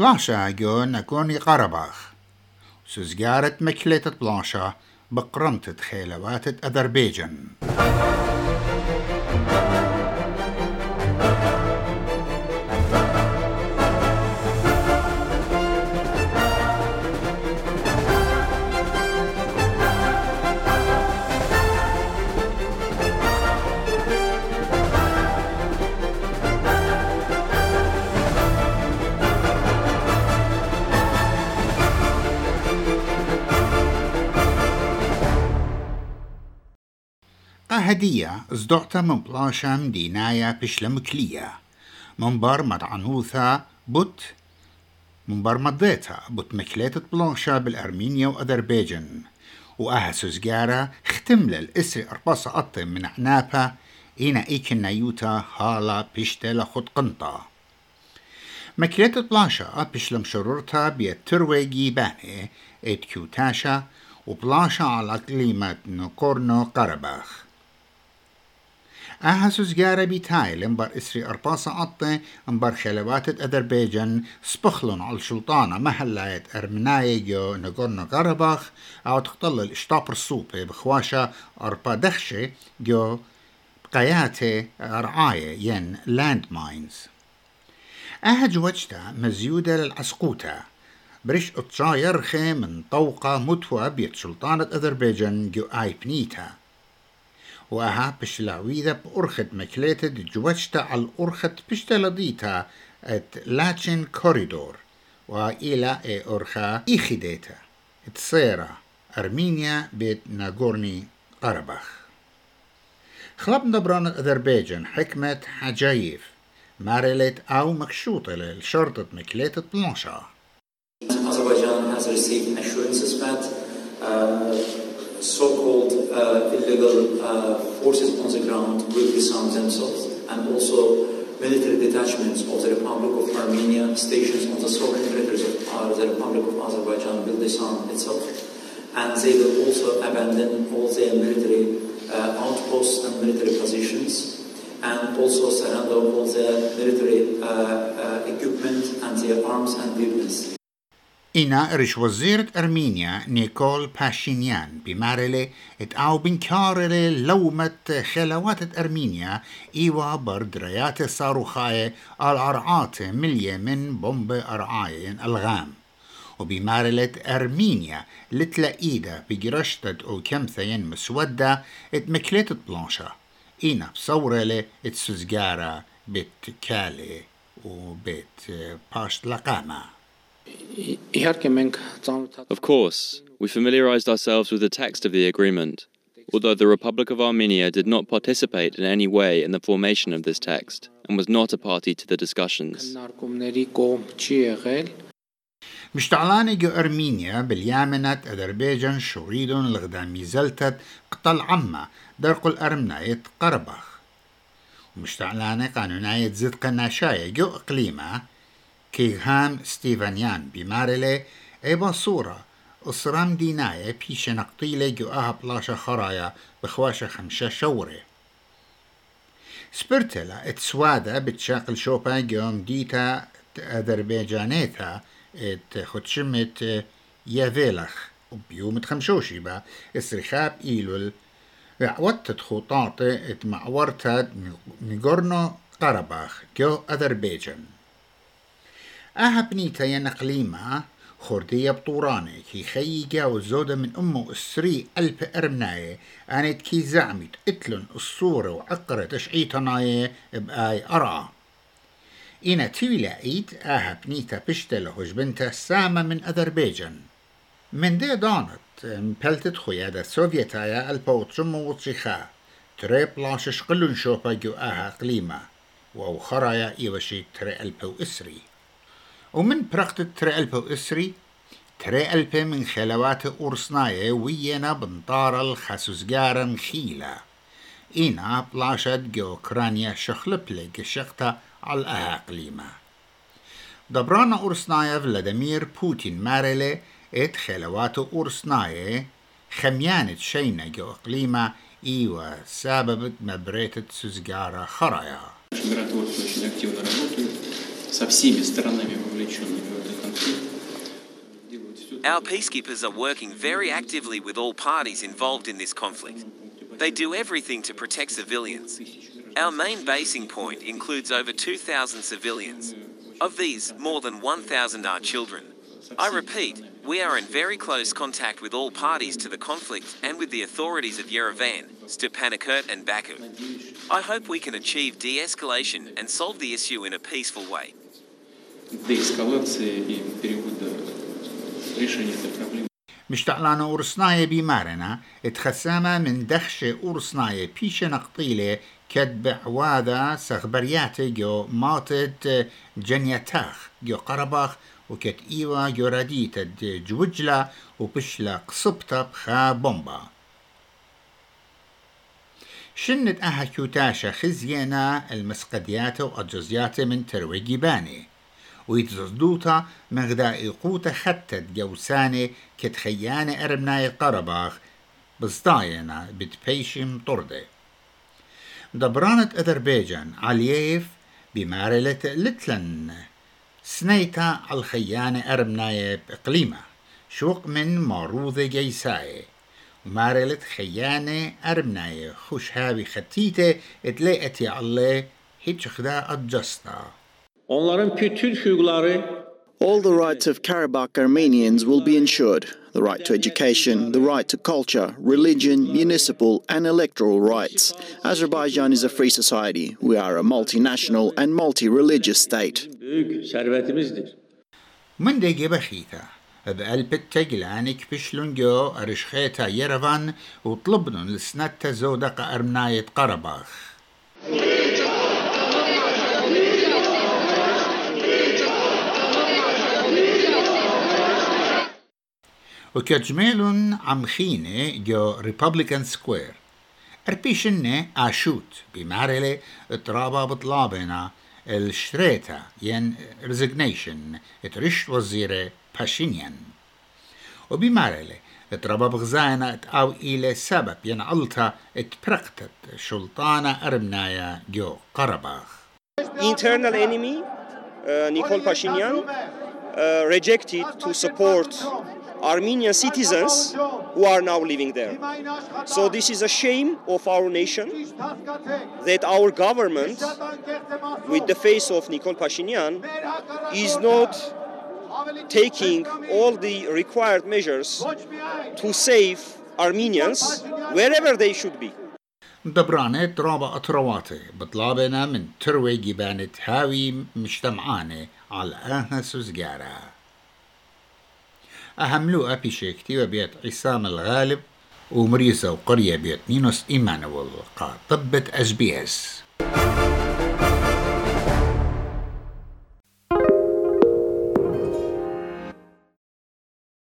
بلاشا جو نكوني قرباخ سوزجارة مكلتة بلاشا بقرمتة خيلوات أذربيجان هدية زدعتا من بلاشم دينايا بشلمكلية منبر مدعنوثا بوت منبر مضيتا بوت مكليتة بلاشا بالأرمينيا وأذربيجان وأها سوزجارة ختم للإسري أرباسة أطي من عنابا إينا إيكن نيوتا هالا بيشتلا خد قنطا مكليتة بلاشا بشلم شرورتا بيت ترويجي باني ات كيوتاشا وبلاشا على كلمة نكورنو قرباخ. أهسوس جارة بيتاي لمبر إسري أرباسة أطي مبر خلوات أذربيجان سبخلون على السلطانة محلاية أرمناي جو نغورنو غرباخ أو تقتل الإشتابر الصوبي بخواشة أربا دخشي جو بقياتي رعاية ين لاند ماينز أهج وجتا مزيودة للعسقوتة بريش اتشايرخي من طوقة متوى بيت سلطانة أذربيجان جو آي بنيتا وها بشلاويدا بأرخت مكليتة جوشتا على الأرخت بشتلديتا ات لاتشن كوريدور وإلى إي أرخا إيخيديتا تصيرا أرمينيا بيت ناغورني قرباخ. خلاب نبران أذربيجان حكمة حجايف. مارلت أو مكشوطة للشرطة مكليتة بلانشا. Azerbaijan has received assurances that uh, so-called uh, illegal uh, forces on the ground will disarm themselves and also military detachments of the Republic of Armenia stations on the southern territories of uh, the Republic of Azerbaijan will disarm itself and they will also abandon all their military uh, outposts and military positions and also surrender all their military uh, uh, equipment and their arms and weapons. إنا رش وزيرة أرمينيا نيكول باشينيان بمارلي ات أو بنكارلي لومة خلوات أرمينيا إيوا بردريات صاروخاية الأرعات ملية من بومب أرعاية الغام وبمارلة أرمينيا لتلاقيدا بجرشتد أو كمثين مسودة ات مكلت بلانشا إنا بصورلي ات سوزجارة بيت كالي وبيت باشت لقامة Of course, we familiarized ourselves with the text of the agreement, although the Republic of Armenia did not participate in any way in the formation of this text and was not a party to the discussions. مشتعلاني جو أرمينيا باليامنة أذربيجان شوريدون الغدامي زلتت قتل عما درق الأرمنايت قربخ ومشتعلاني قانونايت زد قناشاية جو إقليمة كيغهام ستيفانيان بمارلي ايبا صورة اسرام ديناية بيش نقطيلة جواها بلاشا خرايا بخواشة خمشة شوري سبرتلا اتسوادا بتشاقل شوبا جوم ديتا أذربيجانيتا ات خدشمت يافيلخ وبيوم تخمشوشي با اسرخاب إيلول وعوتت خطاط ات معورتا نيغورنو قرباخ جو أذربيجان أها بنيتا ينقليما خردية بطوراني كي خيجا وزودة من أمه السري ألف أرمناية أنت كي زعمت إتلن الصورة وعقرة تشعيتناية بآي أرى إنا تيلا إيت آها بنيتا بشتله بنتا سامة من أذربيجان. من دي دانت مبلتت خيادة سوفيتايا البوتشم وطشيخا. تري بلاشش قلن شوبا جو آها قليمة. وأو خرايا إيوشي تري ألبو إسري. ومن برقت تري ألبو إسري تري ألبي من خلوات أورسناية وينا بنطار الخسوزجارة مخيلة إينا بلاشد جو كرانيا شخلبلك شختا على الأهاقليمة دبرانا أورسنايا فلاديمير بوتين مارلي ات خلوات أورسناية خميانة شينا جو إقليمة إيوا سببت مبريتة سوزجارة خرايا со всеми сторонами, вовлеченными в этот конфликт. Our peacekeepers are working very actively with all parties involved in this conflict. They do everything to protect civilians. Our main basing point includes over 2,000 civilians. Of these, more than 1,000 are children. I repeat, we are in very close contact with all parties to the conflict and with the authorities of Yerevan, Stepanakert, and Baku. I hope we can achieve de-escalation and solve the issue in a peaceful way. مشتعلان أورسناية بمارنا اتخسامة من دخش أورسناية بيش نقطيلة كتب بعواذا سخبرياتي جو ماتت جنيتاخ جو قرباخ وكت إيوا جو رديت جوجلا وبشلا قصبتا بخا بومبا شنت أها كيوتاشا خزينا المسقديات وأجزيات من ترويجي باني ويتزدوتا مغدا قوتا خطت جوساني كتخياني أربناي قرباخ بزداينا بتبيشم طردي دبرانة أذربيجان علييف بمارلة لتلن سنيتا الخيانة أربناي بإقليمة شوق من معروضة جيساي. مارلت خيانة أربناي خوش هابي ختيتة اتلاقت يا الله هيتش خدا أجستا Onların bütün hüquqları All the rights of Karabakh Armenians will be ensured the right to education, the right to culture, religion, municipal, and electoral rights. Azerbaijan is a free society. We are a multinational and multi religious state. بخيتا بقلب التجلانك بشلونجو أرشخيتا يرفان وطلبنن لسنتا زودق أرمناية قرباخ. وكجميلون عم خينة جو ريبابليكان سكوير أربيشنة آشوت بمارلة ترابا بطلابنا الشريتا ين ريزيجنيشن اترشت وزيرة باشينيان وبمارلة ترابا بغزانا اتقاو إلى سبب ين علتا اتبرقتت شلطانة أرمنايا جو قرباخ internal enemy, uh, Nikol Pashinyan, uh, rejected to support Armenian citizens who are now living there. So this is a shame of our nation that our government, with the face of Nikol Pashinyan, is not taking all the required measures to save Armenians wherever they should be. دبرانة ترابا أطرواتي بطلابنا من تروي جبانة هاوي مجتمعانة على أهنا سوزجارة أهملوها بشيكتي وبيت عصام الغالب ومريسة وقرية بيت نينوس قاطبة أس بي أس.